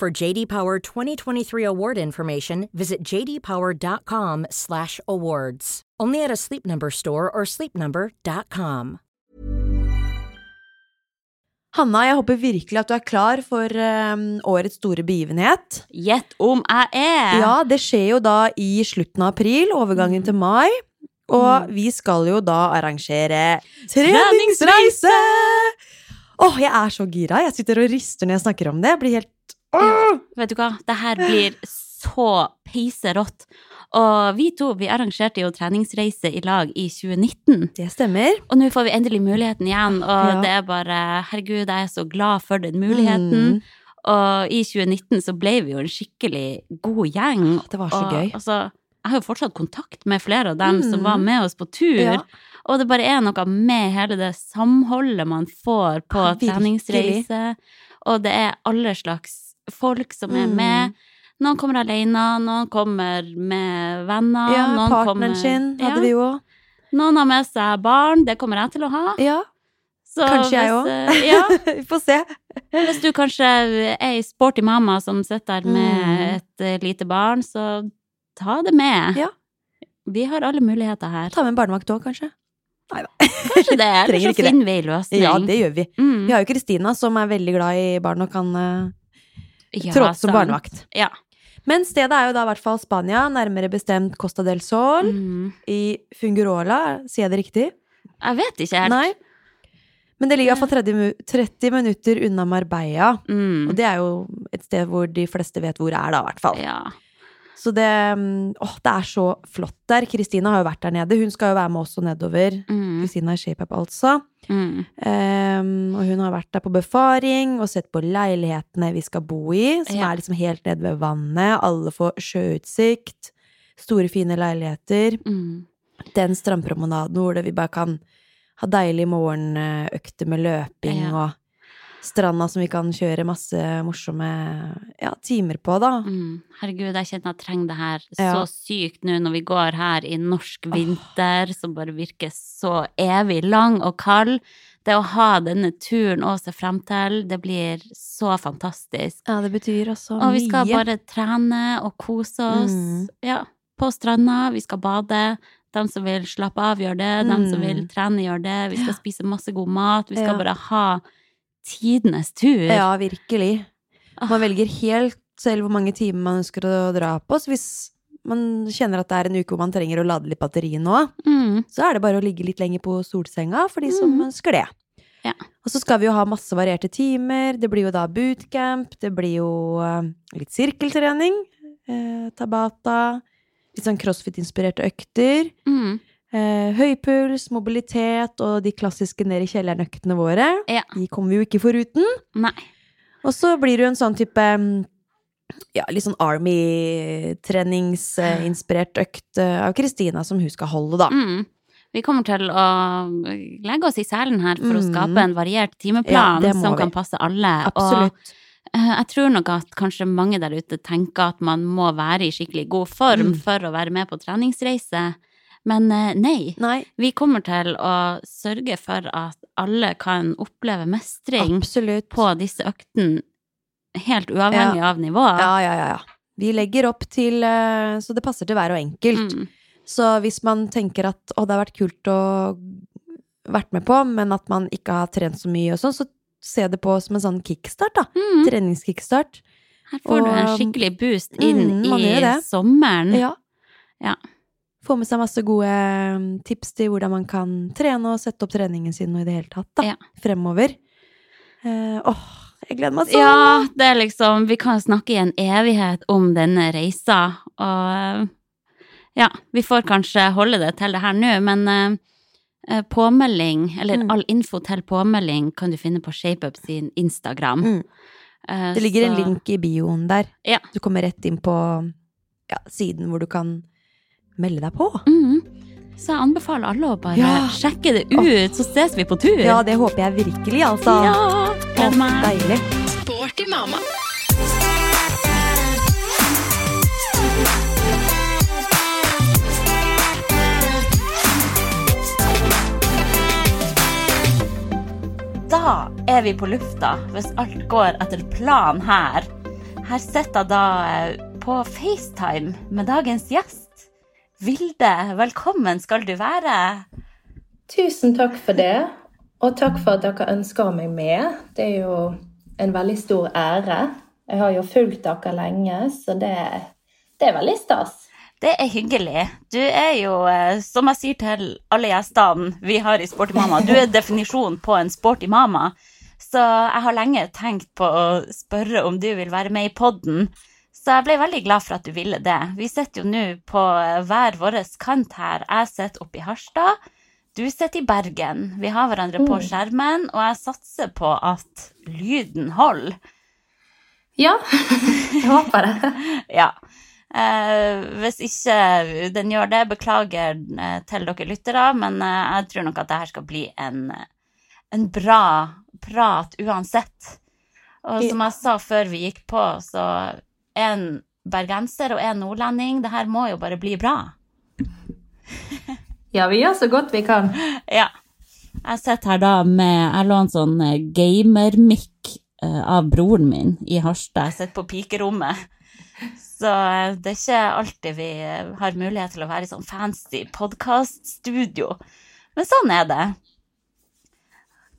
For JD Power 2023 award information, visit jdpower.com/awards. Only at a Sleep Number store or sleepnumber.com. Hanna, jeg håper virkelig at du er klar for um, årets store begivenhet. Gjett om jeg er! Ja, det skjer jo da i slutten av april, overgangen til mai. Og vi skal jo da arrangere treningsreise! Åh, jeg er så gira. Jeg sitter og rister når jeg snakker om det. Jeg blir helt Ja, Vet du hva, det her blir så peiserått. Og vi to vi arrangerte jo treningsreise i lag i 2019. Det stemmer. Og nå får vi endelig muligheten igjen, og Ja. det er bare Herregud, jeg er så glad for den muligheten. Mm. Og i 2019 så ble vi jo en skikkelig god gjeng. Det var så og, gøy. Altså, jeg har jo fortsatt kontakt med flere av dem som Mm. var med oss på tur. Ja. Og det bare er noe med hele det samholdet man får på Ja, treningsreise. Og det er alle slags folk som er Mm. med. Noen kommer alene, noen kommer med venner. Ja, noen partneren kommer, sin hadde ja, vi jo. Noen har med seg barn, det kommer jeg til å ha. Ja, Så kanskje jeg òg. eh, Ja, vi får se. hvis du kanskje er ei sporty mamma som sitter der med Mm. et eh, lite barn, så ta det med. Ja. Vi har alle muligheter her. Ta med en barnevakt òg, kanskje. Nei da. Kanskje det, eller så finner vi ei løsning. Ja, det gjør vi. Mm. Vi har jo Kristina, som er veldig glad i barn og kan uh, Ja, trådte som barnevakt. Ja. Men stedet er jo da i hvert fall Spania, nærmere bestemt Costa del Sol. Mm. I Fungurola, sier jeg det riktig? Jeg vet ikke helt. Nei. Men det ligger iallfall 30, mu- 30 minutter unna Marbella. Mm. Og det er jo et sted hvor de fleste vet hvor det er, da, i hvert fall. Ja. Så det mm, Åh, det er så flott der. Kristina har jo vært der nede. Hun skal jo være med også nedover. Mm. Kristina i ShapeUp, altså. Mm. Um, og hun har vært der på befaring og sett på leilighetene vi skal bo i, som Ja. er liksom helt nede ved vannet. Alle får sjøutsikt. Store, fine leiligheter. Mm. Den strandpromenaden hvor vi bare kan ha deilige morgenøkter med løping Ja. og stranda som vi kan kjøre masse morsomme ja, timer på, da. Mm. Herregud, jeg kjenner jeg trenger det her Ja. så sykt nå når vi går her i norsk vinter, som bare virker så evig lang og kald. Det å ha denne turen å se frem til, det blir så fantastisk. Ja, det betyr også mye. Og vi skal bare trene og kose oss. Mm. Ja, på stranda. Vi skal bade. De som vil slappe av, gjør det. De som Mm. vil trene, gjør det. Vi skal Ja. spise masse god mat. Vi skal bare ha tidenes tur. Ja, virkelig. Ah. Man velger helt selv hvor mange timer man ønsker å dra på. Så hvis man kjenner at det er en uke hvor man trenger å lade litt batteri nå, Mm. så er det bare å ligge litt lenger på solsenga for de som Mm. ønsker det. Ja. Og så skal vi jo ha masse varierte timer. Det blir jo da bootcamp, det blir jo eh, litt sirkeltrening, eh, tabata, litt sånn crossfit-inspirerte økter. Mm. Eh, høypuls, mobilitet og de klassiske ned i kjelleren-øktene våre. Ja. De kommer vi jo ikke foruten. Nei. Og så blir du en sånn type mm, ja, litt sånn Army-treningsinspirert økt eh, av Kristina som hun skal holde, da. Mm. Vi kommer til å legge oss i selen her for å Mm. skape en variert timeplan ja, som vi. kan passe alle. Absolutt. Og eh, jeg tror nok at kanskje mange der ute tenker at man må være i skikkelig god form Mm. for å være med på treningsreise. Men eh, nei. Nei, Vi kommer til å sørge for at alle kan oppleve mestring absolutt. på disse øktene, helt uavhengig av nivå. Ja, ja, ja, ja. Vi legger opp til eh, Så det passer til hver og enkelt. Mm. Så hvis man tenker at å, det har vært kult å vært med på, men at man ikke har trent så mye og sånn, så se det på som en sånn kickstart, da. Mm. Treningskickstart. Her får du en skikkelig boost inn Mm, i sommeren. Ja. Ja. Få med seg masse gode mm, tips til hvordan man kan trene og sette opp treningen sin og i det hele tatt, da. Ja. Fremover. Uh, åh, jeg gleder meg sånn! Ja, det er liksom Vi kan snakke i en evighet om denne reisa, og ja, vi får kanskje holde det til det her nå, men eh, eh, påmelding, eller Mm. all info til påmelding, kan du finne på ShapeUp sin Instagram. Mm. Eh, Det ligger en link i bioen der. Ja. Du kommer rett inn på ja, siden hvor du kan melde deg på. Mm. Så jeg anbefaler alle å bare Ja. sjekke det ut, så ses vi på tur. Ja, det håper jeg virkelig, altså. Ja, gleder meg. deilig. Sporty mamma. Da er vi på lufta, hvis alt går etter planen her. Her sitter jeg da eh, på FaceTime med dagens gjest. Vilde, velkommen skal du være. Tusen takk for det, og takk for at dere ønsker meg med. Det er jo en veldig stor ære. Jeg har jo fulgt dere lenge, så det, det er veldig stas. Det er hyggelig. Du er jo, eh, som jeg sier til alle gjestene vi har i Sporty mamma, du er definisjonen på en sporty mamma. Så jeg har lenge tenkt på å spørre om du vil være med i podden. Så jeg ble veldig glad for at du ville det. Vi sitter jo nå på hver vår kant her. Jeg sitter oppe i Harstad. Du sitter i Bergen. Vi har hverandre på skjermen, og jeg satser på at lyden holder. Ja, jeg håper det. Ja. Eh, hvis ikke den gjør det, beklager eh, til dere lyttere, men eh, jeg tror nok at det her skal bli en, en bra prat uansett. Og som jeg sa før vi gikk på, så en bergenser og en nordlending, det her må jo bare bli bra. Ja, vi gjør så godt vi kan. Ja. Jeg sitter her da med Jeg lå en sånn eh, gamermic eh, av broren min i Harstad. Jeg sitter på pikerommet. Så eh, det er ikke alltid vi har mulighet til å være i sånn fancy podkaststudio. Men sånn er det.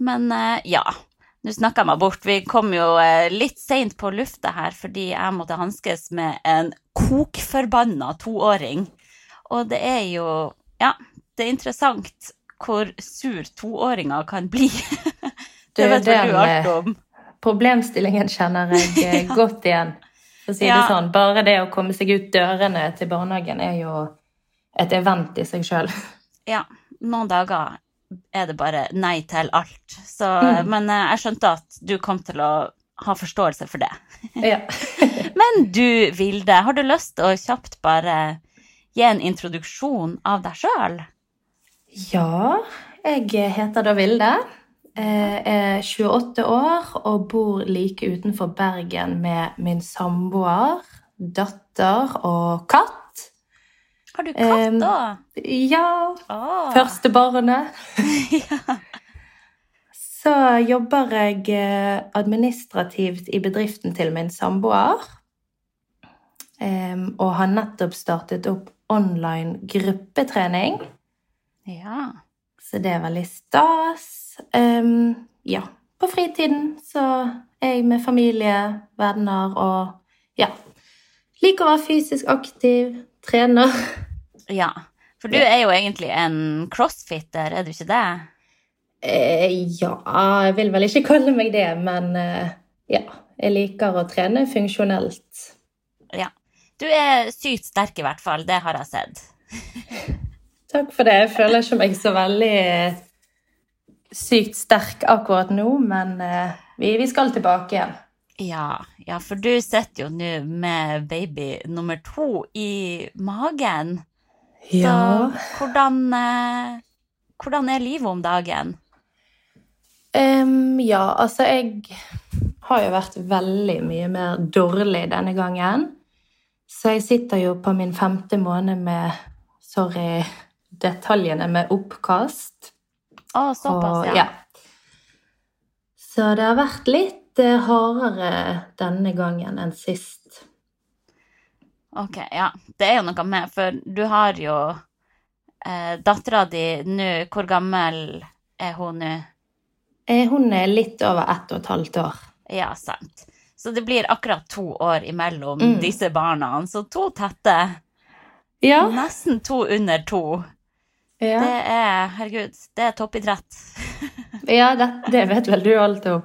Men ja. Nå snakka jeg meg bort. Vi kom jo eh, litt seint på lufta her fordi jeg måtte hanskes med en kokforbanna toåring. Og det er jo Ja, det er interessant hvor sur toåringer kan bli. det vet vel du den, alt eh, om. Problemstillingen kjenner jeg eh, godt igjen. For å si Ja. det sånn, bare det å komme seg ut dørene til barnehagen er jo et event i seg sjøl. Ja, noen dager er det bare nei til alt. Så, Mm. Men eh, jeg skjønte at du kom til å ha forståelse for det. Ja. Men du, Vilde, har du lyst til å kjapt bare gi en introduksjon av deg sjøl? Ja, jeg heter da Vilde. Jeg er 28 år og bor like utenfor Bergen med min samboer, datter og katt. Har du katt da? da? Ja, Åh. første barnet. ja. Så jobber jeg eh, administrativt i bedriften til min samboer. Um, og har nettopp startet opp online gruppetrening. ja. Så det er veldig stas. Um, ja, på fritiden så er jeg med familie, venner og ja. Liker å være fysisk aktiv, trener. Ja. For du er jo egentlig en crossfitter, er du ikke det? Eh, ja, jeg vil vel ikke kalle meg det, men eh, ja. Jeg liker å trene funksjonelt. Ja. Du er sykt sterk i hvert fall, det har jeg sett. Takk for det. Jeg føler ikke meg så veldig eh, sykt sterk akkurat nå, men eh, vi, vi skal tilbake igjen. Ja, ja, for du sitter jo nå med baby nummer to i magen. Så hvordan, eh, hvordan er livet om dagen? Um, ja, altså jeg har jo vært veldig mye mer dårlig denne gangen. Så jeg sitter jo på min femte måned med Sorry, detaljene med oppkast. Å, såpass, Og- ja. Så det har vært litt eh, hardere denne gangen enn sist. Ok, ja. Det er jo noe med, for du har jo eh, dattera di nå Hvor gammel er hun nå? Eh, Hun er litt over ett og et halvt år. Ja, sant. Så det blir akkurat to år imellom Mm. disse barna. Så to tette. Ja. Nesten to under to. ja. Det er, herregud, det er toppidrett. Ja, det, det vet vel du alt om.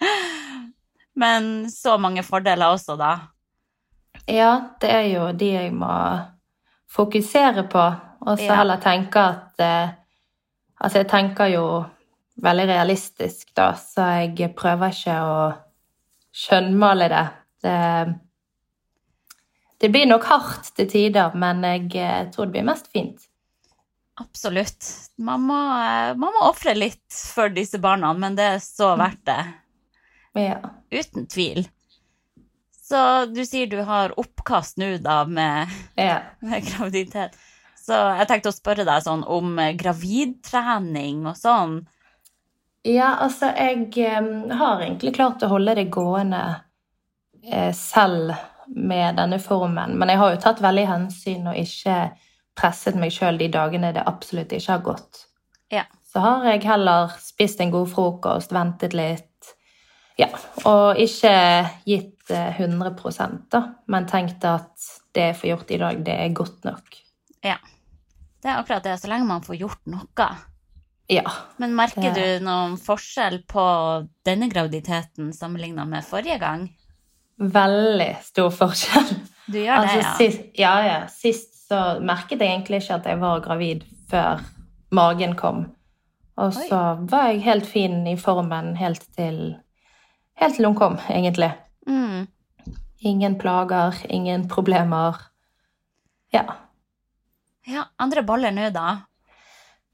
Men så mange fordeler også, da. Ja, det er jo de jeg må fokusere på, og så Ja. heller tenke at eh, Altså, jeg tenker jo veldig realistisk, da, så jeg prøver ikke å skjønnmale det. det. Det blir nok hardt til tider, men jeg eh, tror det blir mest fint. Absolutt. Man må, eh, man må ofre litt for disse barna, men det er så verdt det. Ja. Uten tvil. Så du sier du har oppkast nå, da, med, ja. med graviditet. Så jeg tenkte å spørre deg sånn om eh, gravidtrening og sånn. Ja, altså, jeg eh, har egentlig klart å holde det gående eh, selv med denne formen. Men jeg har jo tatt veldig hensyn og ikke presset meg sjøl de dagene det absolutt ikke har gått. Ja. Så har jeg heller spist en god frokost, ventet litt. Ja, og ikke gitt eh, 100 da, men tenkt at det jeg får gjort i dag, det er godt nok. Ja. Det er akkurat det, så lenge man får gjort noe. Ja. Men merker Det- du noen forskjell på denne graviditeten sammenligna med forrige gang? Veldig stor forskjell. Du gjør Altså, det, ja? sist, ja, ja. Sist så merket jeg egentlig ikke at jeg var gravid før magen kom. Og Oi. så var jeg helt fin i formen helt til, helt til hun kom, egentlig. Mm. Ingen plager, ingen problemer. Ja. Ja, andre baller nå, da?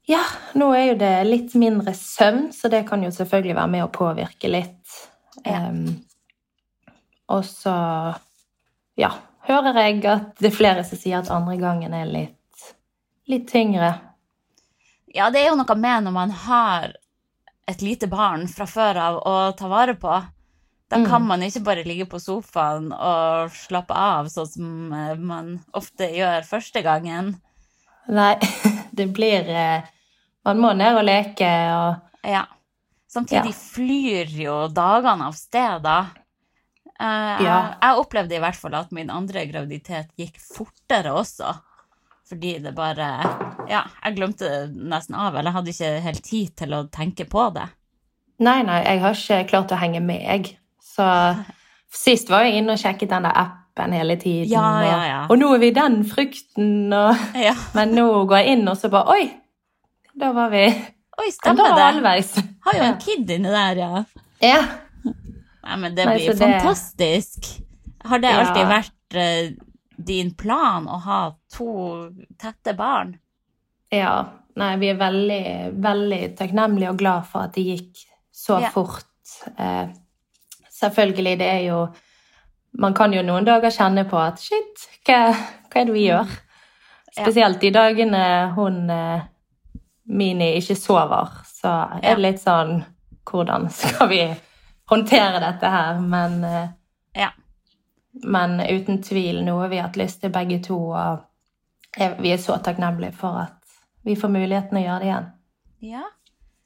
Ja, nå er jo det litt mindre søvn, så det kan jo selvfølgelig være med å påvirke litt. Ja. Um, og så, ja, hører jeg at det er flere som sier at andre gangen er litt, litt tyngre. Ja, det er jo noe med når man har et lite barn fra før av å ta vare på. Da Mm. kan man ikke bare ligge på sofaen og slappe av, sånn som eh, man ofte gjør første gangen. Nei, det blir eh, Man må ned og leke og Ja. Samtidig Ja. flyr jo dagene av sted, da. Jeg, Ja. jeg opplevde i hvert fall at min andre graviditet gikk fortere også. Fordi det bare Ja, jeg glemte det nesten av, eller jeg hadde ikke helt tid til å tenke på det. Nei, nei, jeg har ikke klart å henge med, jeg. Så sist var jeg inne og sjekket den der appen hele tiden. Ja, ja, og- ja. Og, nå er vi i den frukten, og Ja. Men nå går jeg inn, og så bare Oi! Da var vi Oi, stemmer det. halvveis. Har jo en kid inni der, ja. Ja. Nei, men det Nei, blir det- fantastisk. Har det Ja. alltid vært uh, din plan å ha to tette barn? ja. Nei, vi er veldig, veldig takknemlige og glad for at det gikk så Ja. fort. Eh, selvfølgelig, det er jo Man kan jo noen dager kjenne på at shit, hva, hva er det vi gjør? Spesielt de dagene hun eh, Mini ikke sover, så er det litt sånn Hvordan skal vi håndtere dette her? Men, eh, Ja. men uten tvil noe vi har hatt lyst til begge to, og vi er så takknemlige for at vi får muligheten å gjøre det igjen. Ja.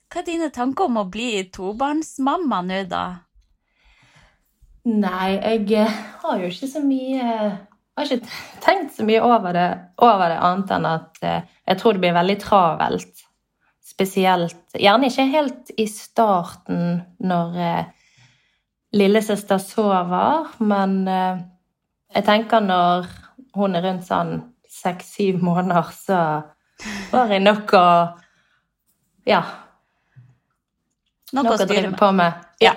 Hva er dine tanker om å bli tobarnsmamma nå, da? Nei, jeg eh, har jo ikke så mye Jeg har ikke tenkt så mye over det, over det annet enn at eh, jeg tror det blir veldig travelt. Spesielt Gjerne ikke helt i starten når eh, lillesøster sover, men eh, jeg tenker når hun er rundt sånn seks-syv måneder, så var jeg nok å Ja, Noe å drive på med. Ja.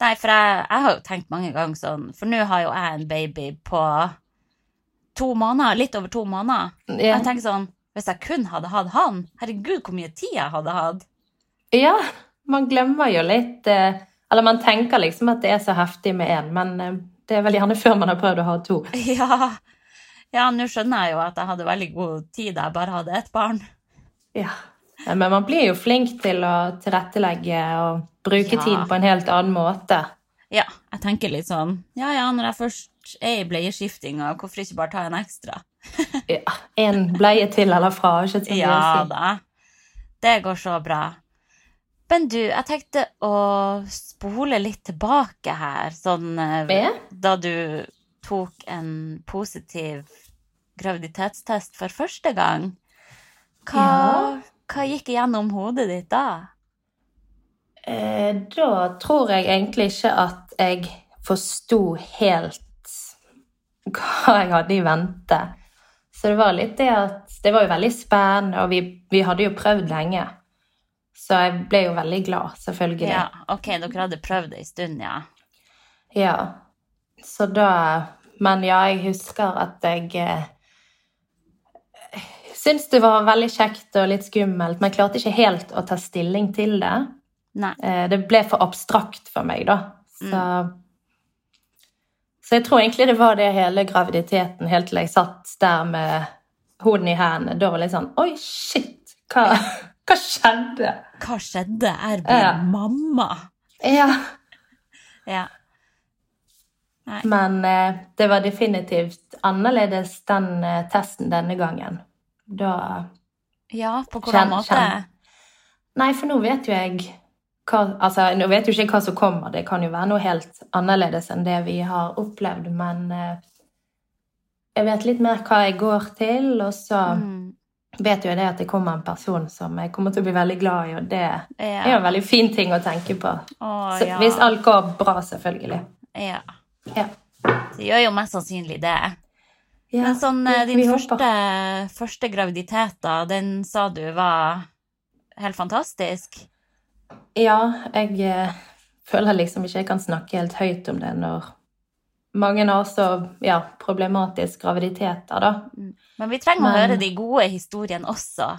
Nei, for jeg, jeg har jo tenkt mange ganger sånn, for nå har jo jeg en baby på to måneder, litt over to måneder. Yeah. Jeg tenker sånn, hvis jeg kun hadde hatt han, herregud, hvor mye tid jeg hadde hatt. Ja, man glemmer jo litt eh, Eller man tenker liksom at det er så heftig med én, men eh, det er vel gjerne før man har prøvd å ha to. Ja, ja nå skjønner jeg jo at jeg hadde veldig god tid da jeg bare hadde ett barn. Ja. Men man blir jo flink til å tilrettelegge og bruke Ja. tid på en helt annen måte. Ja, jeg tenker litt sånn, ja ja, når jeg først er i bleieskiftinga, hvorfor ikke bare ta en ekstra? Ja, En bleie til eller fra. Ikke sant? Ja da. Det går så bra. Men du, jeg tenkte å spole litt tilbake her, sånn eh, da du tok en positiv graviditetstest for første gang. Hva, Ja. Hva gikk gjennom hodet ditt da? Eh, da tror jeg egentlig ikke at jeg forsto helt hva jeg hadde i vente. Så det var litt det at Det var jo veldig spennende, og vi, vi hadde jo prøvd lenge. Så jeg ble jo veldig glad, selvfølgelig. Ja, ok, dere hadde prøvd det en stund, ja. Ja. Så da Men ja, jeg husker at jeg syntes det var veldig kjekt og litt skummelt, men jeg klarte ikke helt å ta stilling til det. Nei. Eh, det ble for abstrakt for meg, da. Så, så jeg tror egentlig det var det hele graviditeten, helt til jeg satt der med hodet i hendene. Da var det litt sånn Oi, shit! Hva, hva skjedde? Hva skjedde? Jeg blir Ja. mamma. Ja. Ja. Nei. Men eh, det var definitivt annerledes den eh, testen denne gangen. Da ja, på hvordan måte? Nei, for nå vet jo jeg hva Altså, nå vet jo ikke hva som kommer. Det kan jo være noe helt annerledes enn det vi har opplevd, men eh, jeg vet litt mer hva jeg går til, og så Mm. vet jo jeg det at det kommer en person som jeg kommer til å bli veldig glad i, og det er jo en veldig fin ting å tenke på. Åh, Så, ja. Hvis alt går bra, selvfølgelig. ja. Ja. Det gjør jo mest sannsynlig det. Ja, Men sånn, eh, din første, første graviditet, da, den sa du var helt fantastisk? Ja, jeg eh, føler liksom ikke jeg kan snakke helt høyt om det når mange har så ja, problematisk graviditeter, da. Men vi trenger å høre de gode historiene også.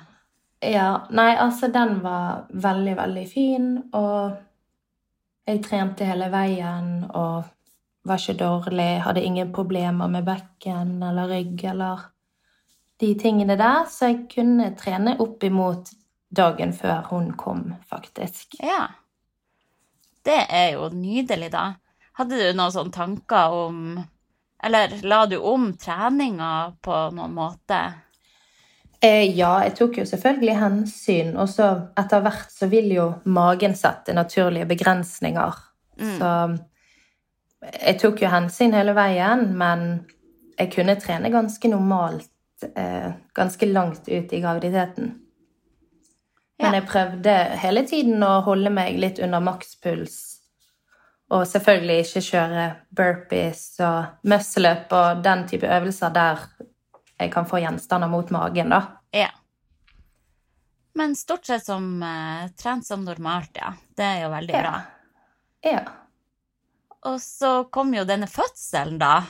Ja, nei, altså den var veldig, veldig fin, og jeg trente hele veien og var ikke dårlig, hadde ingen problemer med bekken eller rygg eller de tingene der, så jeg kunne trene opp imot dagen før hun kom, faktisk. Ja. Det er jo nydelig, da. Hadde du noen sånne tanker om Eller la du om treninga på noen måte? Eh, ja, jeg tok jo selvfølgelig hensyn, og så etter hvert så vil jo magen sette naturlige begrensninger. Så jeg tok jo hensyn hele veien, men jeg kunne trene ganske normalt eh, ganske langt ut i graviditeten. Men jeg prøvde hele tiden å holde meg litt under makspuls. Og selvfølgelig ikke kjøre burpees og muscle-up og den type øvelser der jeg kan få gjenstander mot magen, da. Ja. Men stort sett som uh, trent som normalt, ja. Det er jo veldig Ja. bra. Ja. Og så kom jo denne fødselen, da.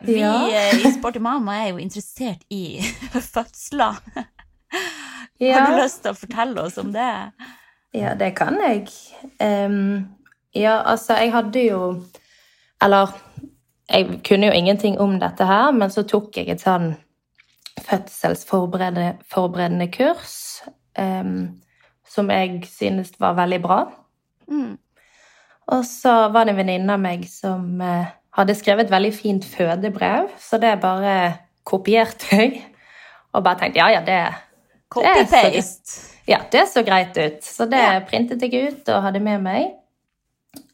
Vi Ja. eh, i Sporty Mama er jo interessert i fødsler. Har du lyst til å fortelle oss om det? Ja, det kan jeg. Um, ja, altså, jeg hadde jo Eller jeg kunne jo ingenting om dette her, men så tok jeg et sånn fødselsforberedende forberedende kurs um, som jeg synes var veldig bra. Mm. Og så var det en venninne av meg som eh, hadde skrevet et veldig fint fødebrev, så det bare kopierte jeg. Og bare tenkte ja, ja, det Copy-paste. ja, det så greit ut. Så det Ja. printet jeg ut og hadde med meg.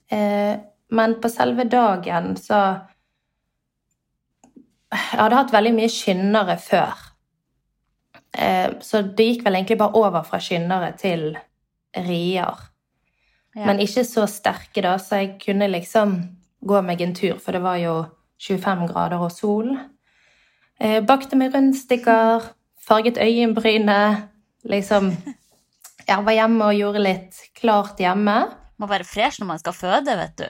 Eh, men på selve dagen så Jeg hadde hatt veldig mye skyndere før. Eh, så det gikk vel egentlig bare over fra skyndere til rier. Ja. Men ikke så sterke, da, så jeg kunne liksom gå meg en tur, for det var jo 25 grader og sol. Eh, bakte med rundstykker, farget øyenbrynet, liksom Jeg var hjemme og gjorde litt klart hjemme. Må være fresh når man skal føde, vet du.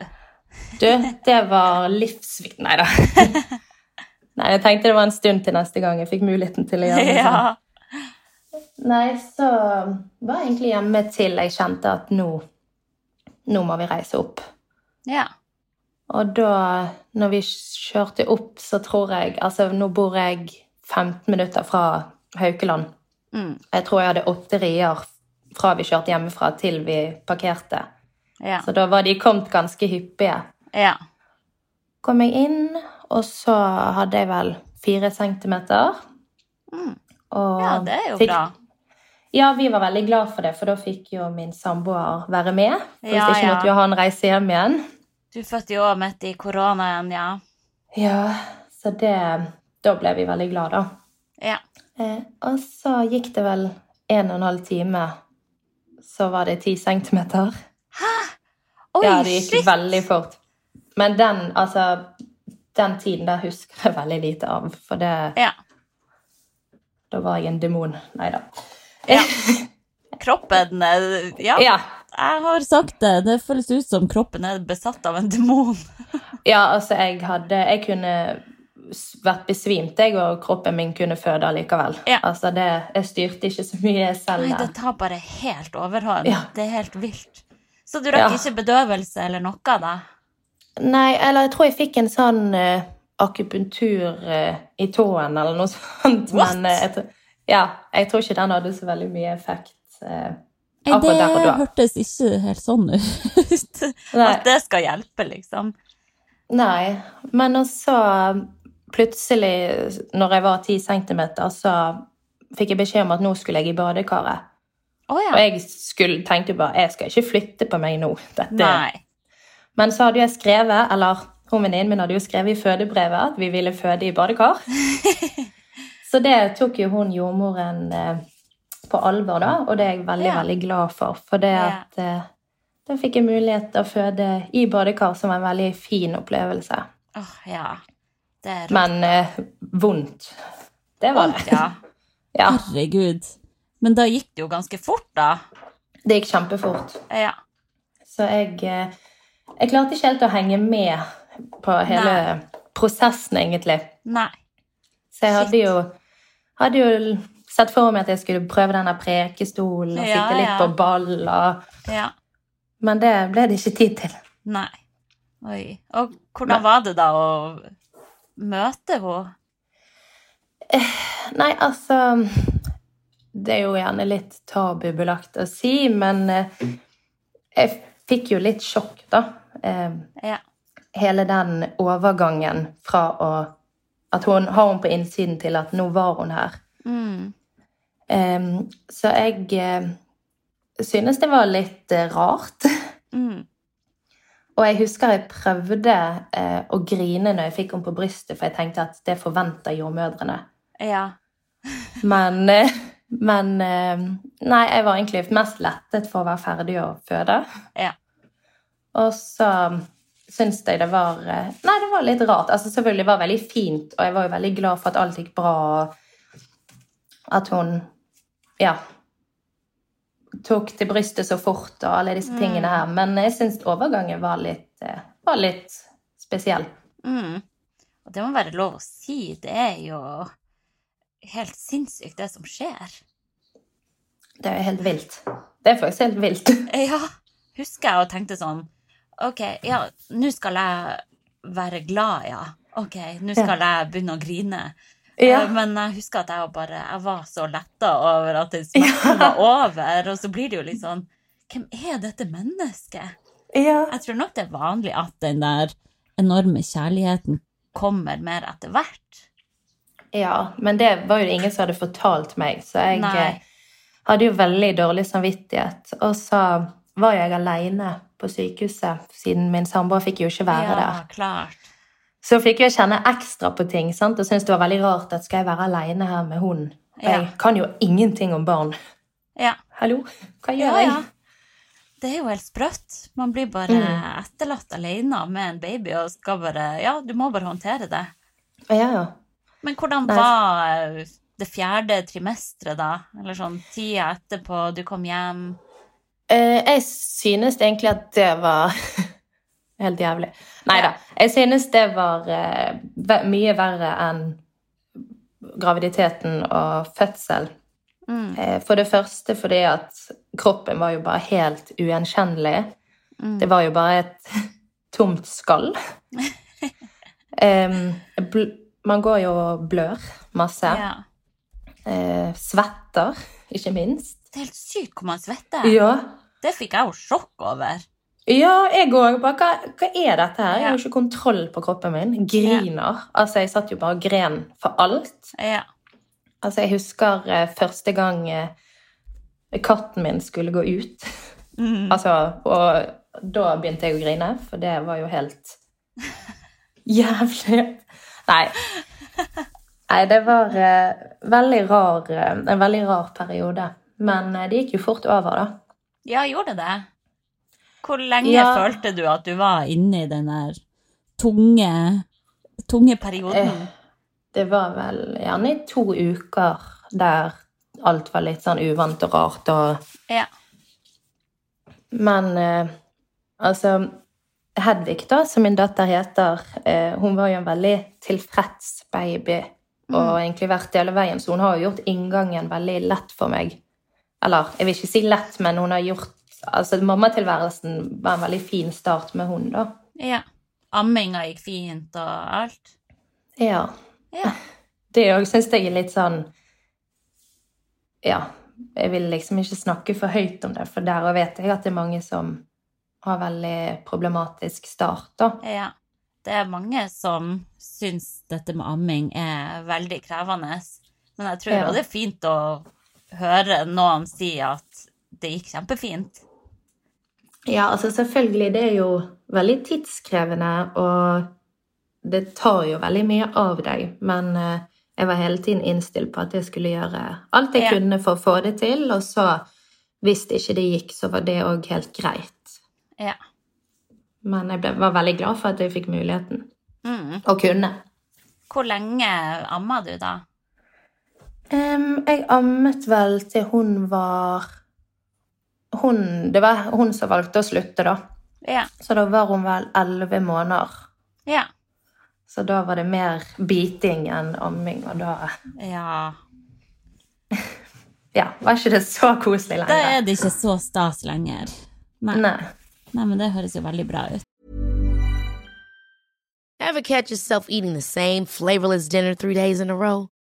Du, det var livsviktig Nei da. Nei, jeg tenkte det var en stund til neste gang jeg fikk muligheten til å gjøre det. sånn. Ja. Nei, så var jeg egentlig hjemme til jeg kjente at nå, nå må vi reise opp. ja. Og da, når vi kjørte opp, så tror jeg Altså, nå bor jeg 15 minutter fra Haukeland. Mm. Jeg tror jeg hadde åtte rier fra vi kjørte hjemmefra til vi parkerte. Ja. Så da var de kommet ganske hyppige. ja. Kom jeg inn, og så hadde jeg vel fire centimeter. Mm. Og Ja, det er jo fikk- bra. Ja, vi var veldig glad for det, for da fikk jo min samboer være med. Hvis Ja, ikke ja. måtte jo han reise hjem igjen. Du fødte jo også midt i koronaen, ja. Ja, så det Da ble vi veldig glad, da. Ja. Eh, og så gikk det vel en og en halv time, så var det ti centimeter. Oi, ja, det gikk shit! veldig fort. Men den, altså Den tiden der husker jeg veldig lite av, for det Ja. Da var jeg en demon. Nei da. Ja. Kroppen eh, Ja. Ja. Jeg har sagt det. Det føles ut som kroppen er besatt av en demon. Ja, altså, jeg hadde Jeg kunne vært besvimt, jeg, og kroppen min kunne føde allikevel. Ja. Altså, det, jeg styrte ikke så mye selv. Nei, det tar bare helt overhånd. Ja. Det er helt vilt. Så du rakk Ja. ikke bedøvelse eller noe, da? Nei, eller jeg tror jeg fikk en sånn uh, akupunktur uh, i tåen, eller noe sånt. What? Men uh, jeg, ja, jeg tror ikke den hadde så veldig mye effekt. eh, Nei, det hørtes ikke helt sånn ut. At det skal hjelpe, liksom. Nei, men også plutselig, når jeg var 10 centimeter, så fikk jeg beskjed om at nå skulle jeg i badekaret. Oh, ja. Og jeg skulle, tenkte bare, jeg skal ikke flytte på meg nå. Nei. Men så hadde jeg skrevet, eller hun venninnen min hadde jo skrevet i fødebrevet at vi ville føde i badekar. så det tok jo hun jordmoren eh, på alvor da, og det er jeg veldig, Ja. veldig glad for. For det at eh, da fikk jeg mulighet til å føde i badekar, som var en veldig fin opplevelse. Åh, ja. Det er. Men eh, vondt. Det var det. Ja. Ja, Herregud. Men da gikk det jo ganske fort, da. det gikk kjempefort. Ja. Så jeg, eh, jeg klarte ikke helt å henge med på hele Nei. prosessen, egentlig. Nei. Så jeg hadde jo, hadde jo sett for meg at jeg skulle prøve denne prekestolen og Ja, sitte litt ja. på ball. Og, Ja. men det ble det ikke tid til. Nei. Oi. Og hvordan var det da å møte henne? Nei, altså Det er jo gjerne litt tabubelagt å si, men eh, jeg fikk jo litt sjokk, da. Eh, Ja. hele den overgangen fra å At hun har hun på innsiden til at nå var hun her. Mm. Um, så jeg uh, synes det var litt uh, rart. Mm. Og jeg husker jeg prøvde uh, å grine når jeg fikk henne på brystet, for jeg tenkte at det forventer jordmødrene. Ja. Men, men Nei, jeg var egentlig mest lettet for å være ferdig å føde. Ja. Og så syns jeg det var eh, Nei, det var litt rart. Altså Selvfølgelig var det veldig fint, og jeg var jo veldig glad for at alt gikk bra. og At hun ja tok til brystet så fort og alle disse tingene her. Men jeg syns overgangen var litt, eh, var litt spesiell. Mm. Og det må være lov å si. Det er jo helt sinnssykt, det som skjer. Det er jo helt vilt. Det er faktisk helt vilt. Ja, husker jeg og tenkte sånn Ok, ja, nå skal jeg være glad, ja. Ok, nå skal jeg begynne å grine. Ja. Eh, Men jeg husker at jeg bare Jeg var så letta over at den smerten var over, og så blir det jo litt sånn Hvem er dette mennesket? ja. Jeg tror nok det er vanlig at den der enorme kjærligheten kommer mer etter hvert. Ja, men det var jo ingen som hadde fortalt meg, så jeg Nei. eh, hadde jo veldig dårlig samvittighet. Og så var jeg alene på sykehuset, siden min samboer fikk jo ikke være ja, der. klart. Så fikk jeg kjenne ekstra på ting, sant? og syntes det var veldig rart at skal jeg være alene her med hun? Og Ja. jeg kan jo ingenting om barn. Ja. Hallo, hva gjør Ja, jeg? ja. Det er jo helt sprøtt. Man blir bare Mm. etterlatt alene med en baby og skal bare Ja, du må bare håndtere det. Ja, ja. Men hvordan Nei. var eh, det fjerde trimesteret, da? Eller sånn tida etterpå, du kom hjem jeg synes egentlig at det var helt jævlig. Nei da. Jeg synes det var eh, mye verre enn graviditeten og fødsel. mm. Eh, for det første fordi at kroppen var jo bare helt ugjenkjennelig. Mm. Det var jo bare et tomt skall. Man går jo og blør masse. Ja. Eh, svetter, ikke minst. Det er helt sykt hvor man svetter. Ja. Det fikk jeg jo sjokk over. Ja, jeg òg. Hva, hva er dette her? Jeg har jo ikke kontroll på kroppen min. Griner. Altså, jeg satt jo bare og gren for alt. Ja. Altså, jeg husker eh, første gang eh, katten min skulle gå ut. Mm. Altså, og da begynte jeg å grine, for det var jo helt jævlig. Nei. Nei, det var eh, veldig rar, eh, en veldig rar periode. Men eh, det gikk jo fort over, da. ja, gjorde det? Hvor lenge Ja. følte du at du var inne i den der tunge, tunge perioden? Eh, Det var vel gjerne i to uker der alt var litt sånn uvant og rart, og Ja. Men eh, altså Hedvig, da, som min datter heter, hun var jo en veldig tilfreds baby. Og egentlig vært hele veien, så hun har jo gjort inngangen veldig lett for meg. Eller jeg vil ikke si lett, men hun har gjort Altså mammatilværelsen var en veldig fin start med hun, da. Ja. Amminga gikk fint og alt. Ja. Ja. Det òg syns jeg er litt sånn Ja. Jeg vil liksom ikke snakke for høyt om det, for der vet jeg at det er mange som har veldig problematisk start, da. ja. Det er mange som syns dette med amming er veldig krevende. Men jeg tror Ja. det er fint å høre noen si at det gikk kjempefint. Ja, altså selvfølgelig, det er jo veldig tidskrevende, og det tar jo veldig mye av deg, men eh, jeg var hele tiden innstilt på at jeg skulle gjøre alt jeg Ja. kunne for å få det til, og så, hvis det ikke det gikk, så var det òg helt greit. Ja. Men jeg ble, var veldig glad for at jeg fikk muligheten. Mm. Å kunne. Hvor lenge amma du, da? Em, jeg ammet vel til hun var hun, Det var hun som valgte å slutte, da. Ja. Så da var hun vel elleve måneder. Ja. Så da var det mer biting enn amming, og da ja. ja, var ikke det så koselig lenger? Da er det ikke så stas lenger. Nei. Nei. Nei, men det høres jo veldig bra ut. Ever catch yourself eating the same flavorless dinner three days in a row?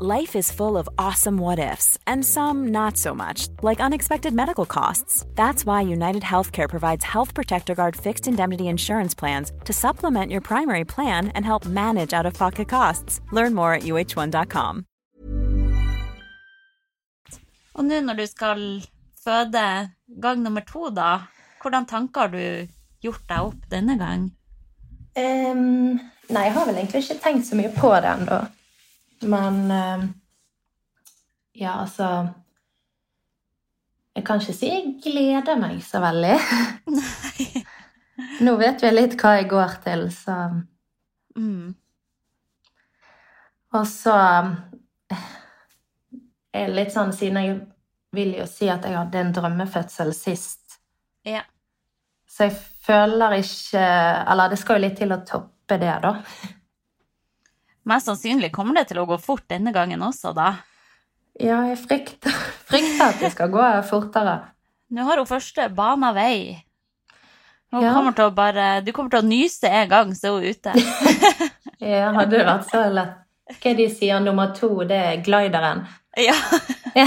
Life is full of awesome what ifs, and some not so much, like unexpected medical costs. That's why United Healthcare provides Health Protector Guard fixed indemnity insurance plans to supplement your primary plan and help manage out of pocket costs. Learn more at uh1.com. Og nå når du skal føde gang nummer to, da, hvordan tanker har du gjort deg opp denne gang? Em, nei, jeg har vel egentlig ikke tenkt så mye på det ennå. Men Ja, altså Jeg kan ikke si jeg gleder meg så veldig. Nå vet vi litt hva jeg går til, så Mm. Og så eh, er det litt sånn Siden jeg vil jo si at jeg hadde en drømmefødsel sist, Ja. så jeg føler ikke Eller det skal jo litt til å toppe det, da. Mest sannsynlig kommer det til å gå fort denne gangen også, da. Ja, jeg frykter, frykter at det skal gå fortere. Nå har hun første bana vei. Hun Ja. kommer til å bare, du kommer til å nyse en gang, så er hun ute. Ja, hadde det vært så lett. Hva de sier nummer to, det er glideren. Ja.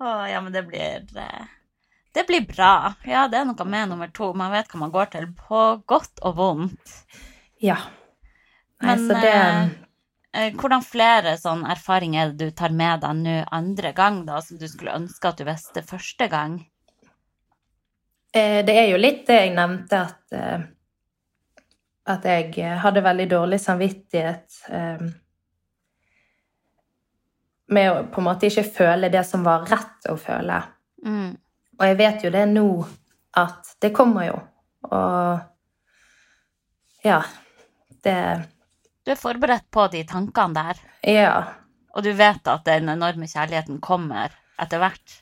Å, ja, men det blir eh, Det blir bra. Ja, det er noe med nummer to. Man vet hva man går til, på godt og vondt. Ja. Nei, Men så det eh, eh, hvordan flere sånne erfaringer er du tar med deg nå andre gang, da, som du skulle ønske at du visste første gang? eh, Det er jo litt det jeg nevnte, at eh, at jeg hadde veldig dårlig samvittighet med å på en måte ikke føle det som var rett å føle. Mm. Og jeg vet jo det nå, at det kommer jo. Og ja, det Du er forberedt på de tankene der, Ja. og du vet at den enorme kjærligheten kommer etter hvert.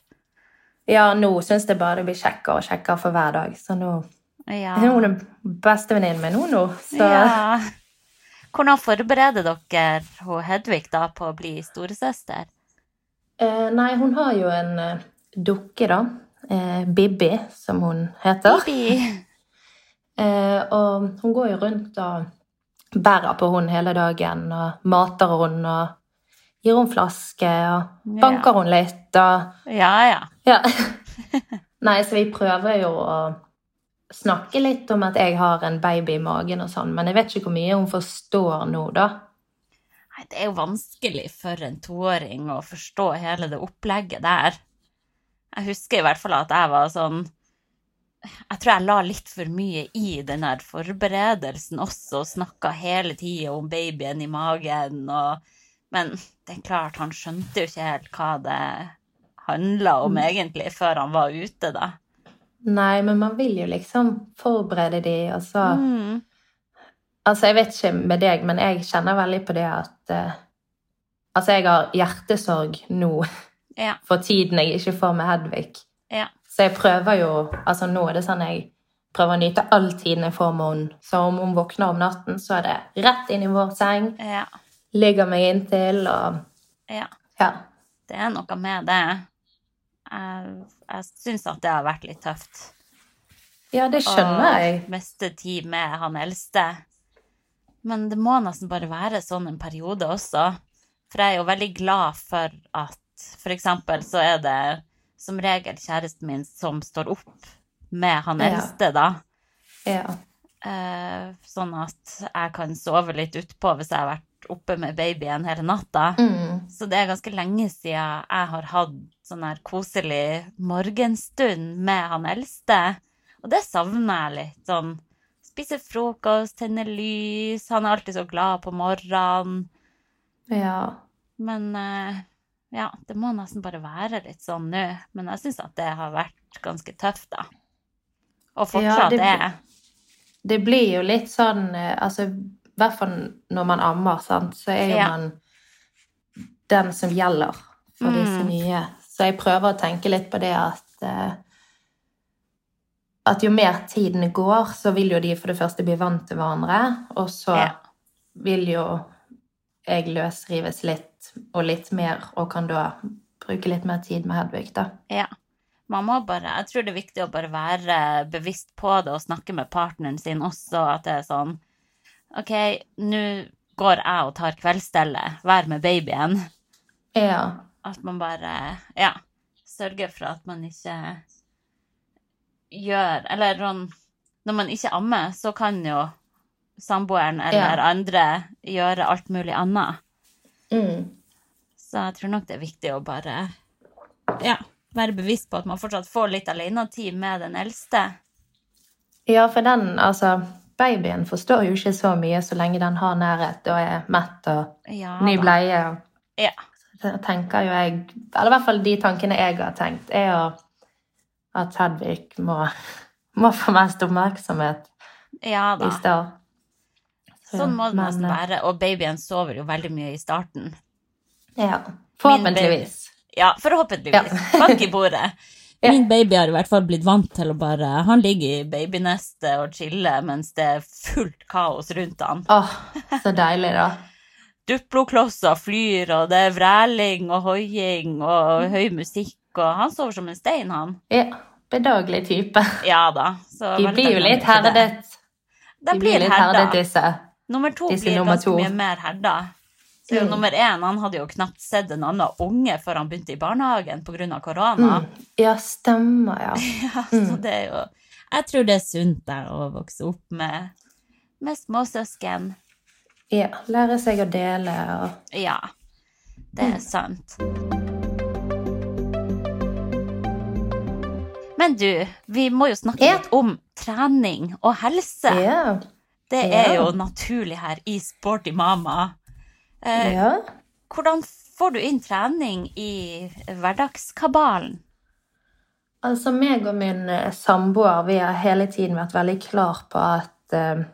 Ja, nå syns jeg bare det blir kjekkere og kjekkere for hver dag. Så nå Ja. hun den beste venninnen min nå, nå. Så ja. Hvordan forbereder dere Hedvig da på å bli storesøster? eh, Nei, hun har jo en uh, dukke, da. Eh, Bibi, som hun heter. Bibi. Eh, og hun går jo rundt og bærer på hun hele dagen, og mater hun og gir hun flaske, og banker hun litt, og Ja, ja. Ja. Nei, så vi prøver jo å snakke litt om at jeg har en baby i magen og sånn, men jeg vet ikke hvor mye hun forstår nå, da. Nei, det er jo vanskelig for en toåring å forstå hele det opplegget der. Jeg husker i hvert fall at jeg var sånn Jeg tror jeg la litt for mye i den der forberedelsen også, og snakka hele tida om babyen i magen og Men det er klart, han skjønte jo ikke helt hva det handla om egentlig, før han var ute, da. Nei, men man vil jo liksom forberede de, og så Mm. Altså, jeg vet ikke med deg, men jeg kjenner veldig på det at uh, Altså, jeg har hjertesorg nå Ja. for tiden jeg ikke får med Hedvig. Ja. Så jeg prøver jo Altså, nå er det sånn jeg prøver å nyte all tiden jeg får med henne. Så om hun våkner om natten, så er det rett inn i vår seng, Ja. ligger meg inntil og ja. Ja. Det er noe med det. Jeg, jeg syns at det har vært litt tøft. Ja, det skjønner jeg. Å miste tid med han eldste. Men det må nesten bare være sånn en periode også. For jeg er jo veldig glad for at for eksempel så er det som regel kjæresten min som står opp med han eldste, da. Ja. Eh, sånn at jeg kan sove litt utpå hvis jeg har vært oppe med babyen hele natta. Mm. Så det er ganske lenge siden jeg har hatt sånn her koselig morgenstund med han eldste. Og det savner jeg litt. Sånn spise frokost, tenne lys. Han er alltid så glad på morgenen. Ja. Men eh, ja, det må nesten bare være litt sånn nå. Men jeg syns at det har vært ganske tøft, da. Og fortsatt det er. Det blir jo litt sånn eh, Altså, i hvert fall når man ammer, sant, så er jo Ja. man den som gjelder for disse Mm. nye. Så jeg prøver å tenke litt på det at eh, At jo mer tiden går, så vil jo de for det første bli vant til hverandre, og så Ja. vil jo jeg løsrives litt og litt mer, og kan da bruke litt mer tid med Hedvig, da. Ja. Man må bare, jeg tror det er viktig å bare være bevisst på det og snakke med partneren sin også, at det er sånn OK, nå går jeg og tar kveldsstellet, vær med babyen. Ja. At man bare, ja, sørger for at man ikke gjør Eller sånn Når man ikke ammer, så kan jo samboeren eller Ja. andre gjøre alt mulig annet. Mm. Så jeg tror nok det er viktig å bare ja, være bevisst på at man fortsatt får litt alenetid med den eldste. Ja, for den, altså Babyen forstår jo ikke så mye så lenge den har nærhet og er mett og Ja, ny bleie. bleie. Ja. Så tenker jo jeg Eller i hvert fall de tankene jeg har tenkt, er jo at Hedvig må, må få mest oppmerksomhet ja i stad. Så, Sånn må det men, nesten eh, være. Og babyen sover jo veldig mye i starten. Ja. Forhåpentligvis. Ja, forhåpentligvis. Ja. Bank i bordet. Ja. Min baby har i hvert fall blitt vant til å bare Han ligger i babynestet og chiller mens det er fullt kaos rundt han. Åh, så deilig, da. Duploklosser flyr, og det er vræling og hoiing og høy musikk, og han sover som en stein, han. Ja, bedagelig type. Ja da. Så De blir jo litt herdet. De blir litt herdet, disse. Nummer to Disse blir nummer ganske to. mye mer herda. Så Mm. nummer én, han hadde jo knapt sett en annen unge før han begynte i barnehagen pga. korona. Mm. Ja, stemmer, ja. Ja, så det er jo Jeg tror det er sunt der å vokse opp med, med småsøsken. ja. Lære seg å dele og Ja, det Mm. er sant. Men du, vi må jo snakke Ja. litt om trening og helse. Ja. Det er jo naturlig her i Sporty Mama. Eh, ja. Hvordan får du inn trening i hverdagskabalen? Altså, meg og min eh, samboer vi har hele tiden vært veldig klar på at eh,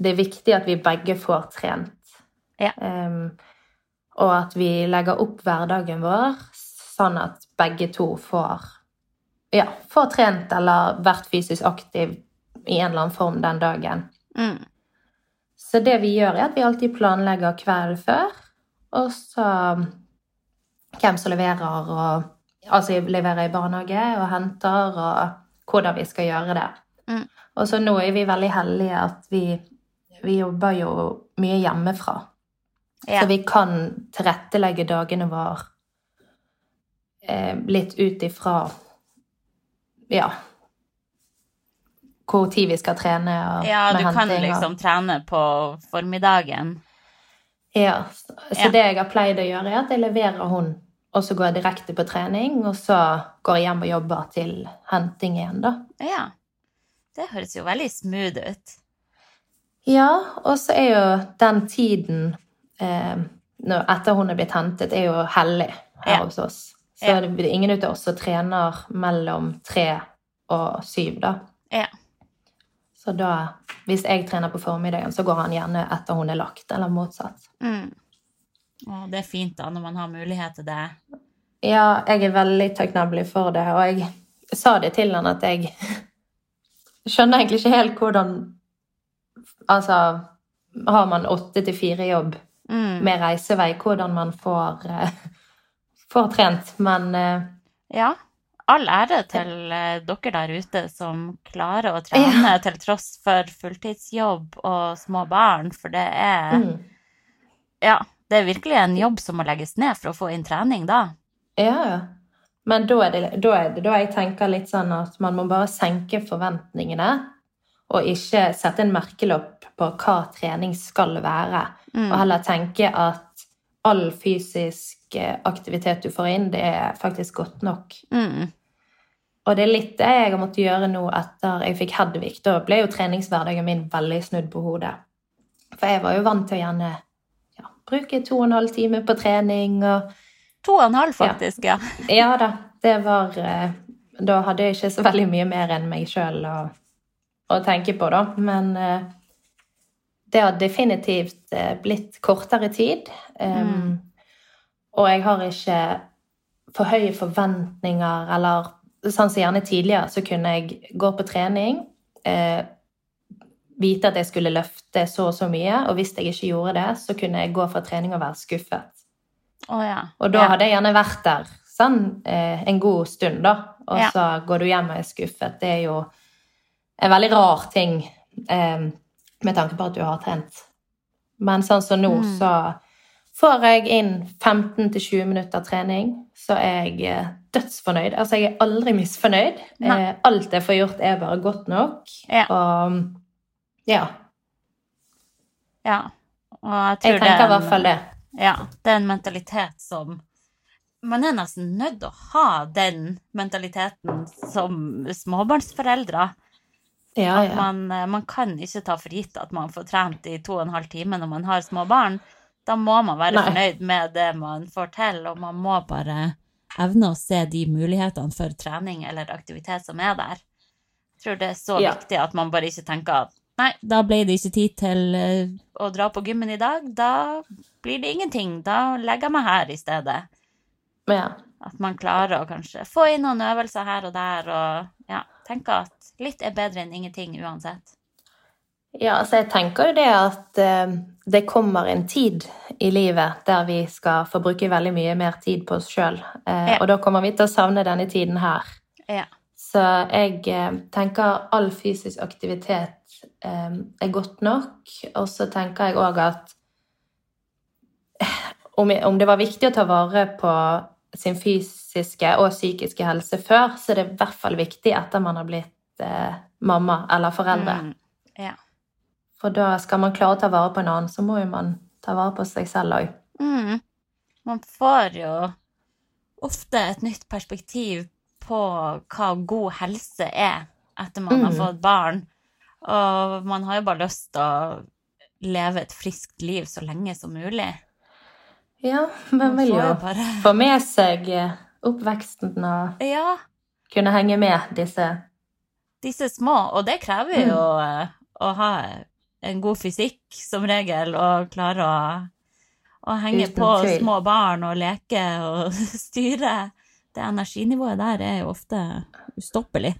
det er viktig at vi begge får trent. Ja. Um, og at vi legger opp hverdagen vår sånn at begge to får, ja, får trent eller vært fysisk aktiv i en eller annen form den dagen. Mm. Så det vi gjør, er at vi alltid planlegger kvelden før, og så hvem som leverer, og Altså leverer i barnehage og henter, og hvordan vi skal gjøre det. Mm. Og så nå er vi veldig heldige at vi, vi jobber jo mye hjemmefra. Ja. Så vi kan tilrettelegge dagene våre eh, litt ut ifra Ja Hvor tid vi skal trene og ja, du kan henting og- liksom trene på formiddagen. Ja, så Ja. det jeg har pleid å gjøre, er at jeg leverer hun, og så går jeg direkte på trening, og så går jeg hjem og jobber til henting igjen, da. Ja. Det høres jo veldig smooth ut. Ja, og så er jo den tiden eh, etter hun er blitt hentet, er jo hellig her Ja. hos oss. Så Ja. det blir ingen av oss som trener mellom tre og syv, da. Ja. Så da, hvis jeg trener på formiddagen, så går han gjerne etter hun er lagt, eller motsatt. Mm. Og det er fint da, når man har mulighet til det. Ja, jeg er veldig takknemlig for det, og jeg sa det til han at jeg skjønner egentlig ikke helt hvordan Altså, har man åtte til fire jobb Mm. med reisevei, hvordan man får, eh, får trent, men eh, Ja. All ære til eh, dere der ute som klarer å trene til tross for fulltidsjobb og små barn, for det er mm, Ja, det er virkelig en jobb som må legges ned for å få inn trening da. Ja, ja. Men da er, det, da er det da jeg tenker litt sånn at man må bare senke forventningene, og ikke sette en merkelopp på hva trening skal være. Mm. Og heller tenke at all fysisk eh, aktivitet du får inn, det er faktisk godt nok. Mm. Og det er litt det jeg har måttet gjøre nå etter jeg fikk Hedvig. Da ble jo treningshverdagen min veldig snudd på hodet. For jeg var jo vant til å gjerne ja, bruke to og en halv time på trening og To og en halv, faktisk, ja. Ja da, det var eh, Da hadde jeg ikke så veldig mye mer enn meg sjøl å, å tenke på, da. Men eh, det har definitivt eh, blitt kortere tid. Um, Og jeg har ikke for høye forventninger, eller sånn som gjerne tidligere, så kunne jeg gå på trening, eh, vite at jeg skulle løfte så og så mye, og hvis jeg ikke gjorde det, så kunne jeg gå fra trening og være skuffet. Oh, ja. Og da ja. hadde jeg gjerne vært der sånn eh, en god stund, da. Og Ja. så går du hjem og er skuffet. Det er jo en veldig rar ting eh, med tanke på at du har trent. Men sånn som nå, Mm. så får jeg inn 15-20 minutter trening, så er jeg eh, dødsfornøyd. Altså, jeg er aldri misfornøyd. Nei. Eh, alt jeg får gjort, er bare godt nok. Ja. Og ja, ja. Og jeg tror jeg det er tenker i hvert fall det. Ja, det er en mentalitet som Man er nesten nødt til å ha den mentaliteten som småbarnsforeldre. Ja, ja. man, eh, man kan ikke ta for gitt at man får trent i to og en halv time når man har små barn. Da må man være Nei. fornøyd med det man får til, og man må bare evne å se de mulighetene for trening eller aktivitet som er der. Jeg tror det er så Ja. viktig at man bare ikke tenker at nei, da ble det ikke tid til eh, å dra på gymmen i dag, da blir det ingenting, da legger jeg meg her i stedet. Ja. At man klarer å kanskje få inn noen øvelser her og der, og ja, tenke at litt er bedre enn ingenting uansett. Ja, altså jeg tenker jo det at eh, det kommer en tid i livet der vi skal få bruke veldig mye mer tid på oss sjøl. Eh, Ja. Og da kommer vi til å savne denne tiden her. Ja. Så jeg eh, tenker all fysisk aktivitet er godt nok. Og så tenker jeg òg at om, om det var viktig å ta vare på sin fysiske og psykiske helse før, så er det i hvert fall viktig etter man har blitt mamma eller foreldre. Mm, ja. For da skal man klare å ta vare på en annen, så må jo man ta vare på seg selv òg. Mm. Man får jo ofte et nytt perspektiv på hva god helse er etter man har Mm. fått barn. Og man har jo bare lyst til å leve et friskt liv så lenge som mulig. Ja, man vil jo bare få med seg eh, oppveksten og Ja, kunne henge med disse disse små. Og det krever jo mm. å ha god fysikk som regel, og klare å, å henge Uten på tvil. små barn og leke og styre. Det energinivået der er jo ofte ustoppelig.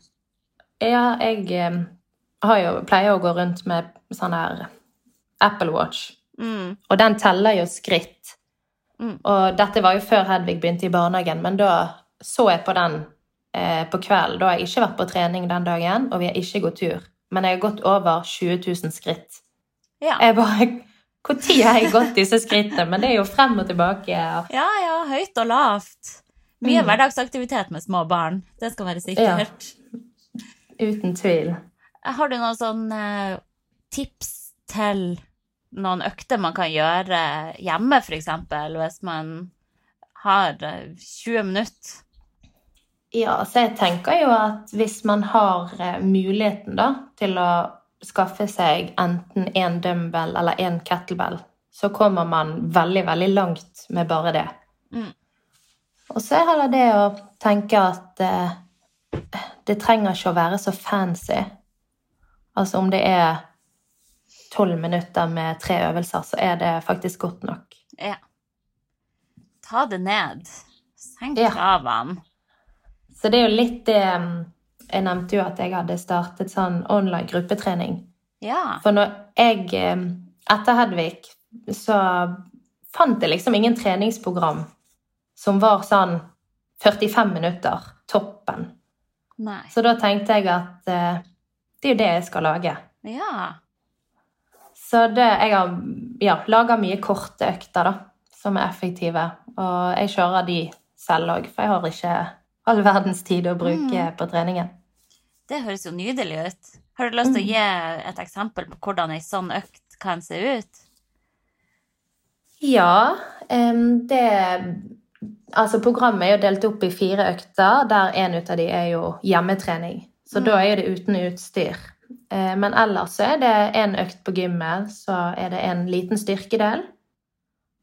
Ja, jeg eh, har jo, pleier å gå rundt med sånn her Apple Watch, Mm. og den teller jo skritt. Mm. Og dette var jo før Hedvig begynte i barnehagen, men da så jeg på den eh, på kvelden. Da har jeg ikke vært på trening den dagen, og vi har ikke gått tur. Men jeg har gått over 20 000 skritt. Ja. Jeg bare Når har jeg gått disse skrittene? Men det er jo frem og tilbake. Ja, ja, høyt og lavt. Mye Mm. hverdagsaktivitet med små barn. Det skal være sikkert. uten tvil. Har du noen sånne tips til noen økter man kan gjøre hjemme, eksempel, hvis man har eh, 20 minutter? Ja, så jeg tenker jo at hvis man har eh, muligheten da, til å skaffe seg enten en dumbbell eller en kettlebell, så kommer man veldig, veldig langt med bare det. Mm. Og så er det det å tenke at eh, det trenger ikke å være så fancy. Altså om det er tolv minutter med tre øvelser, så er det faktisk godt nok. Ja. Ta det ned. Senk Ja. Så det er jo litt det mm, Jeg nevnte jo at jeg hadde startet sånn online gruppetrening. Ja. For når jeg eh, Etter Hedvig så fant jeg liksom ingen treningsprogram som var sånn 45 minutter. Toppen. Nei. Så da tenkte jeg at eh, det er jo det jeg skal lage. Ja. Så det, jeg har ja, laga mye korte økter da, som er effektive. Og jeg kjører de selv òg, for jeg har ikke all verdens tid å bruke på treningen. Det høres jo nydelig ut. Har du lyst til å gi et eksempel på hvordan ei sånn økt kan se ut? Ja, um, det Altså, programmet er jo delt opp i fire økter, der en ut av de er jo hjemmetrening. Så Mm. da er det uten utstyr. Eh, Men ellers så er det en økt på gymmet, så er det en liten styrkedel.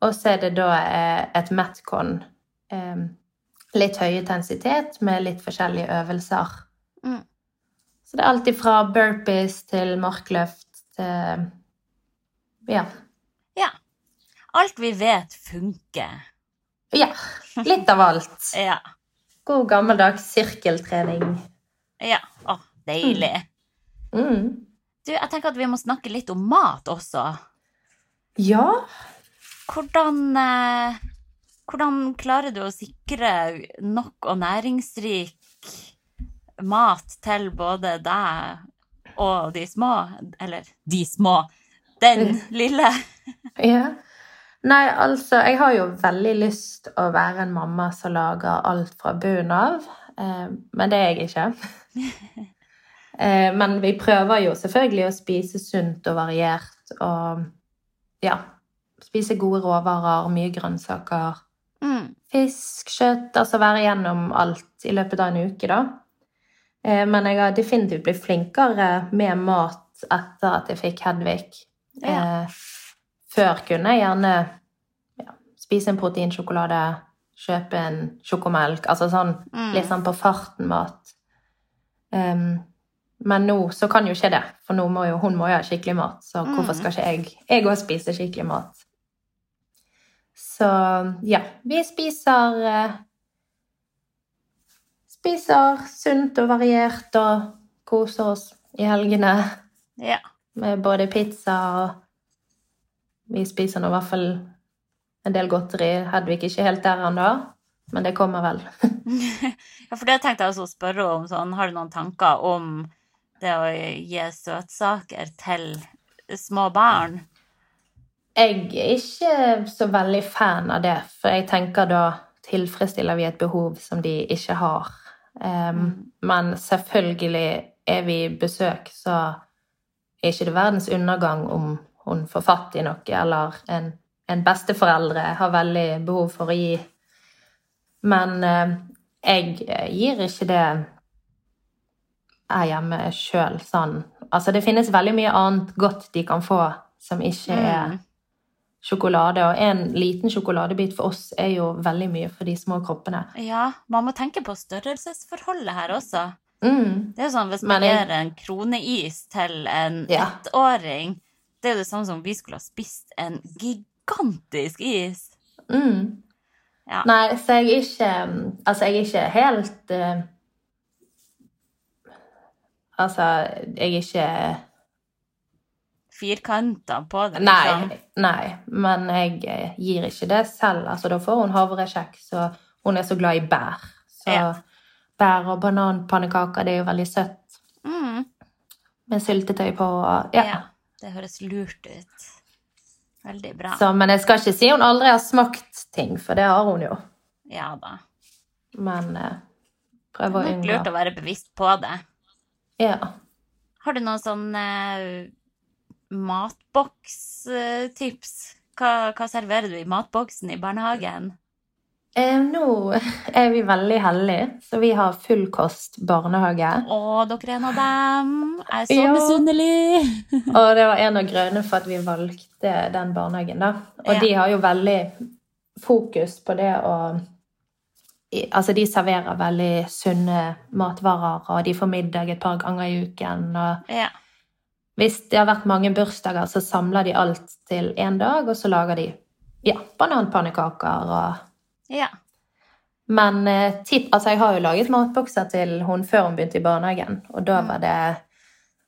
Og så er det da eh, et metcon. Litt høy intensitet med litt forskjellige øvelser. Mm. Så det er alt ifra burpees til markløft til Ja. Ja. Alt vi vet funker. Ja, litt av alt. Ja. God gammeldags sirkeltrening. Ja. Å, deilig. Mm. Du, jeg tenker at vi må snakke litt om mat også. Ja, Hvordan, eh, hvordan klarer du å sikre nok og næringsrik mat til både deg og de små? Eller de små. Den lille. ja. Nei, altså, jeg har jo veldig lyst å være en mamma som lager alt fra bunnen av, eh, men det er jeg ikke. eh, men vi prøver jo selvfølgelig å spise sunt og variert, og ja, spise gode råvarer, mye grønnsaker, Mm. fisk, kjøtt, altså være gjennom alt i løpet av en uke, da. Eh, Men jeg har definitivt blitt flinkere med mat etter at jeg fikk Hedvig. Ja. Eh, Før kunne jeg gjerne ja, spise en proteinsjokolade, kjøpe en sjokomelk, altså sånn Mm. litt sånn på farten-mat. Um, men nå så kan jo ikke det, for nå må jo hun må jo ha skikkelig mat, så hvorfor Mm. skal ikke jeg òg spise skikkelig mat? Så ja, vi spiser eh, Spiser sunt og variert og koser oss i helgene Ja. med både pizza og Vi spiser nå i hvert fall en del godteri. Hedvig ikke helt der ennå, men det kommer vel. ja, for det tenkte jeg også å spørre om. Sånn, har du noen tanker om det å gi søtsaker til små barn? Jeg er ikke så veldig fan av det, for jeg tenker da tilfredsstiller vi et behov som de ikke har. Um, Men selvfølgelig er vi i besøk, så er ikke det verdens undergang om hun får fatt i noe, eller en, en besteforeldre har veldig behov for å gi. Men uh, jeg gir ikke det er hjemme sjøl sånn. Altså, det finnes veldig mye annet godt de kan få som ikke er Mm. Sjokolade. Og en liten sjokoladebit for oss er jo veldig mye for de små kroppene. Ja, man må tenke på størrelsesforholdet her også. Mm. Det er jo sånn, Hvis man jeg- gir en kroneis til en Ja. ettåring Det er jo det samme som om vi skulle ha spist en gigantisk is. Mm. Ja. Nei, så jeg er ikke Altså, jeg er ikke helt uh, Altså, jeg er ikke Firkanter på det. Nei, liksom. nei, men jeg eh, gir ikke det selv. Altså, da får hun havrekjeks, og hun er så glad i bær. Så Ja. bær og bananpannekaker, det er jo veldig søtt. Mm. Med syltetøy på og ja. Ja. Det høres lurt ut. Veldig bra. Så, men jeg skal ikke si hun aldri har smakt ting, for det har hun jo. Ja da. Men eh, Det prøv å er nok lurt å være bevisst på det. Ja. Har du noen sånn eh, matbokstips? Hva, hva serverer du i matboksen i barnehagen? Eh, nå er vi veldig heldige, så vi har fullkost barnehage. Å, dere er en av dem. Jeg er så Ja. misunnelig. Og det var en av grunnene for at vi valgte den barnehagen. da. Og Ja. de har jo veldig fokus på det å Altså, de serverer veldig sunne matvarer, og de får middag et par ganger i uken. og Ja. Hvis det har vært mange bursdager, så samler de alt til én dag, og så lager de ja, bananpannekaker og ja. Men eh, tipp, altså jeg har jo laget matbokser til hun før hun begynte i barnehagen, og da var det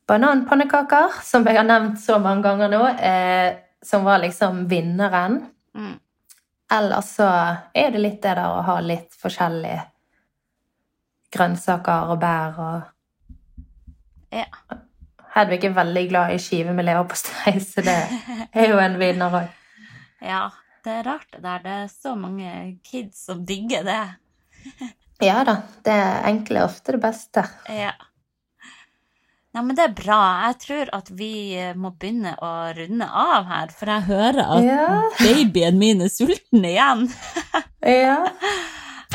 bananpannekaker, som jeg har nevnt så mange ganger nå, eh, som var liksom vinneren. Mm. Ellers så er det litt det der å ha litt forskjellige grønnsaker og bær og Ja. Hedvig er veldig glad i skive med leverpostei, så det er jo en vinner òg. ja. Det er rart det der. Det er så mange kids som digger det. Ja da, det enkle er ofte det beste. Ja. Nei, men det er bra. Jeg tror at vi eh, må begynne å runde av her, for jeg hører at Ja. babyen min er sulten igjen. Ja.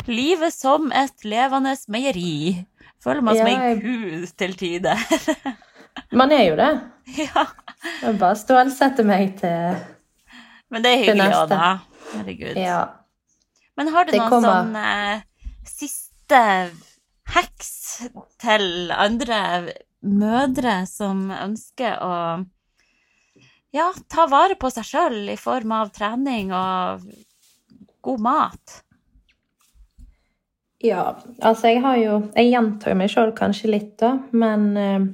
Livet som et levende meieri. Føler meg som Ja, ei jeg- ku til tider. Man er jo det. ja. Jeg bare stålsette meg til Men det er hyggelig òg, da. Herregud. Ja. Men har du Det noen kommer. sånn eh, siste heks til andre mødre som ønsker å ja, ta vare på seg sjøl i form av trening og god mat? ja. Altså, jeg har jo Jeg gjentar meg sjøl kanskje litt, da, men eh,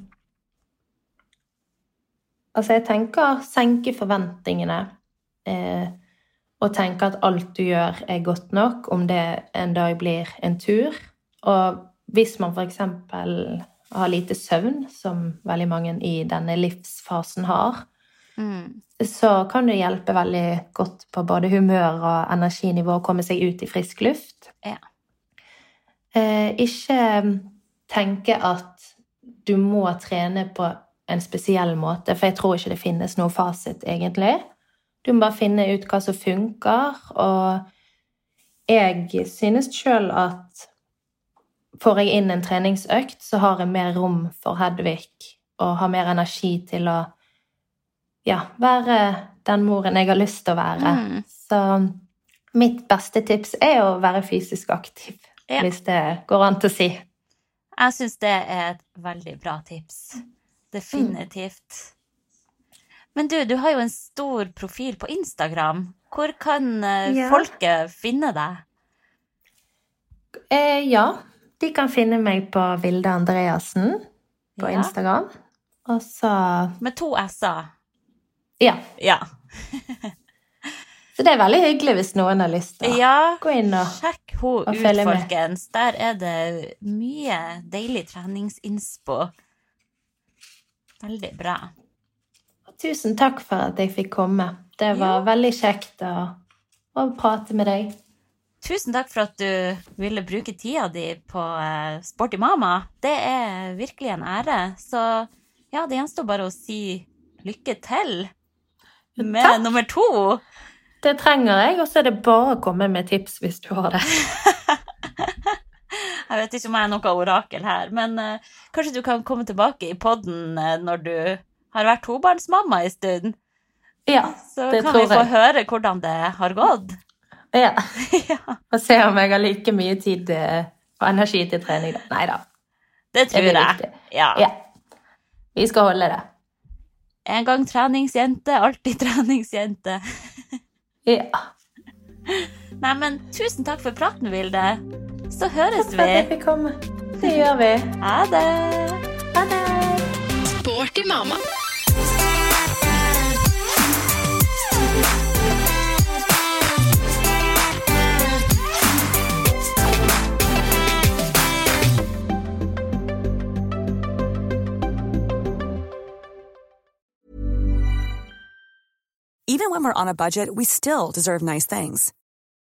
Altså, jeg tenker senke forventningene. Eh, og tenke at alt du gjør, er godt nok, om det en dag blir en tur. Og hvis man f.eks. har lite søvn, som veldig mange i denne livsfasen har, Mm. så kan det hjelpe veldig godt på både humør og energinivå å komme seg ut i frisk luft. Ja. Eh, ikke tenke at du må trene på en spesiell måte, for jeg tror ikke det finnes noe fasit, egentlig. Du må bare finne ut hva som funker, og jeg synes sjøl at får jeg inn en treningsøkt, så har jeg mer rom for Hedvig og har mer energi til å ja, være den moren jeg har lyst til å være. Mm. Så mitt beste tips er å være fysisk aktiv, Ja. hvis det går an til å si. Jeg syns det er et veldig bra tips. Definitivt. Men du, du har jo en stor profil på Instagram. Hvor kan eh, Ja. folket finne deg? Eh, ja, de kan finne meg på Vilde Andreassen på Ja. Instagram. Og så Med to s-er. Ja. Ja. Så det er veldig hyggelig hvis noen har lyst til å ja. gå inn og Sjekk henne ut, folkens. Der er det mye deilig treningsinnspo. Veldig bra. Tusen takk for at jeg fikk komme. Det var veldig kjekt å, å prate med deg. Tusen takk for at du ville bruke tida di på eh, Sporty mama. Det er virkelig en ære. Så ja, det gjenstår bare å si lykke til med Takk. nummer to. Det trenger jeg, og så er det bare å komme med tips hvis du har det. Jeg vet ikke om jeg er noe orakel her, men uh, kanskje du kan komme tilbake i podden uh, når du har vært tobarnsmamma en stund. Ja, Så det kan vi få høre hvordan det har gått. Ja. ja, Og se om jeg har like mye tid eh, og energi til trening. Nei da. det tror det jeg. Ja. Ja. Vi skal holde det. En gang treningsjente, alltid treningsjente. Ja. Nei, men tusen takk for praten, Vilde. Så høres Takk for at jeg vi. fikk komme. Det gjør vi. Ha det. Ha det. Sporty mamma. Even when we're on a budget, we still deserve nice things.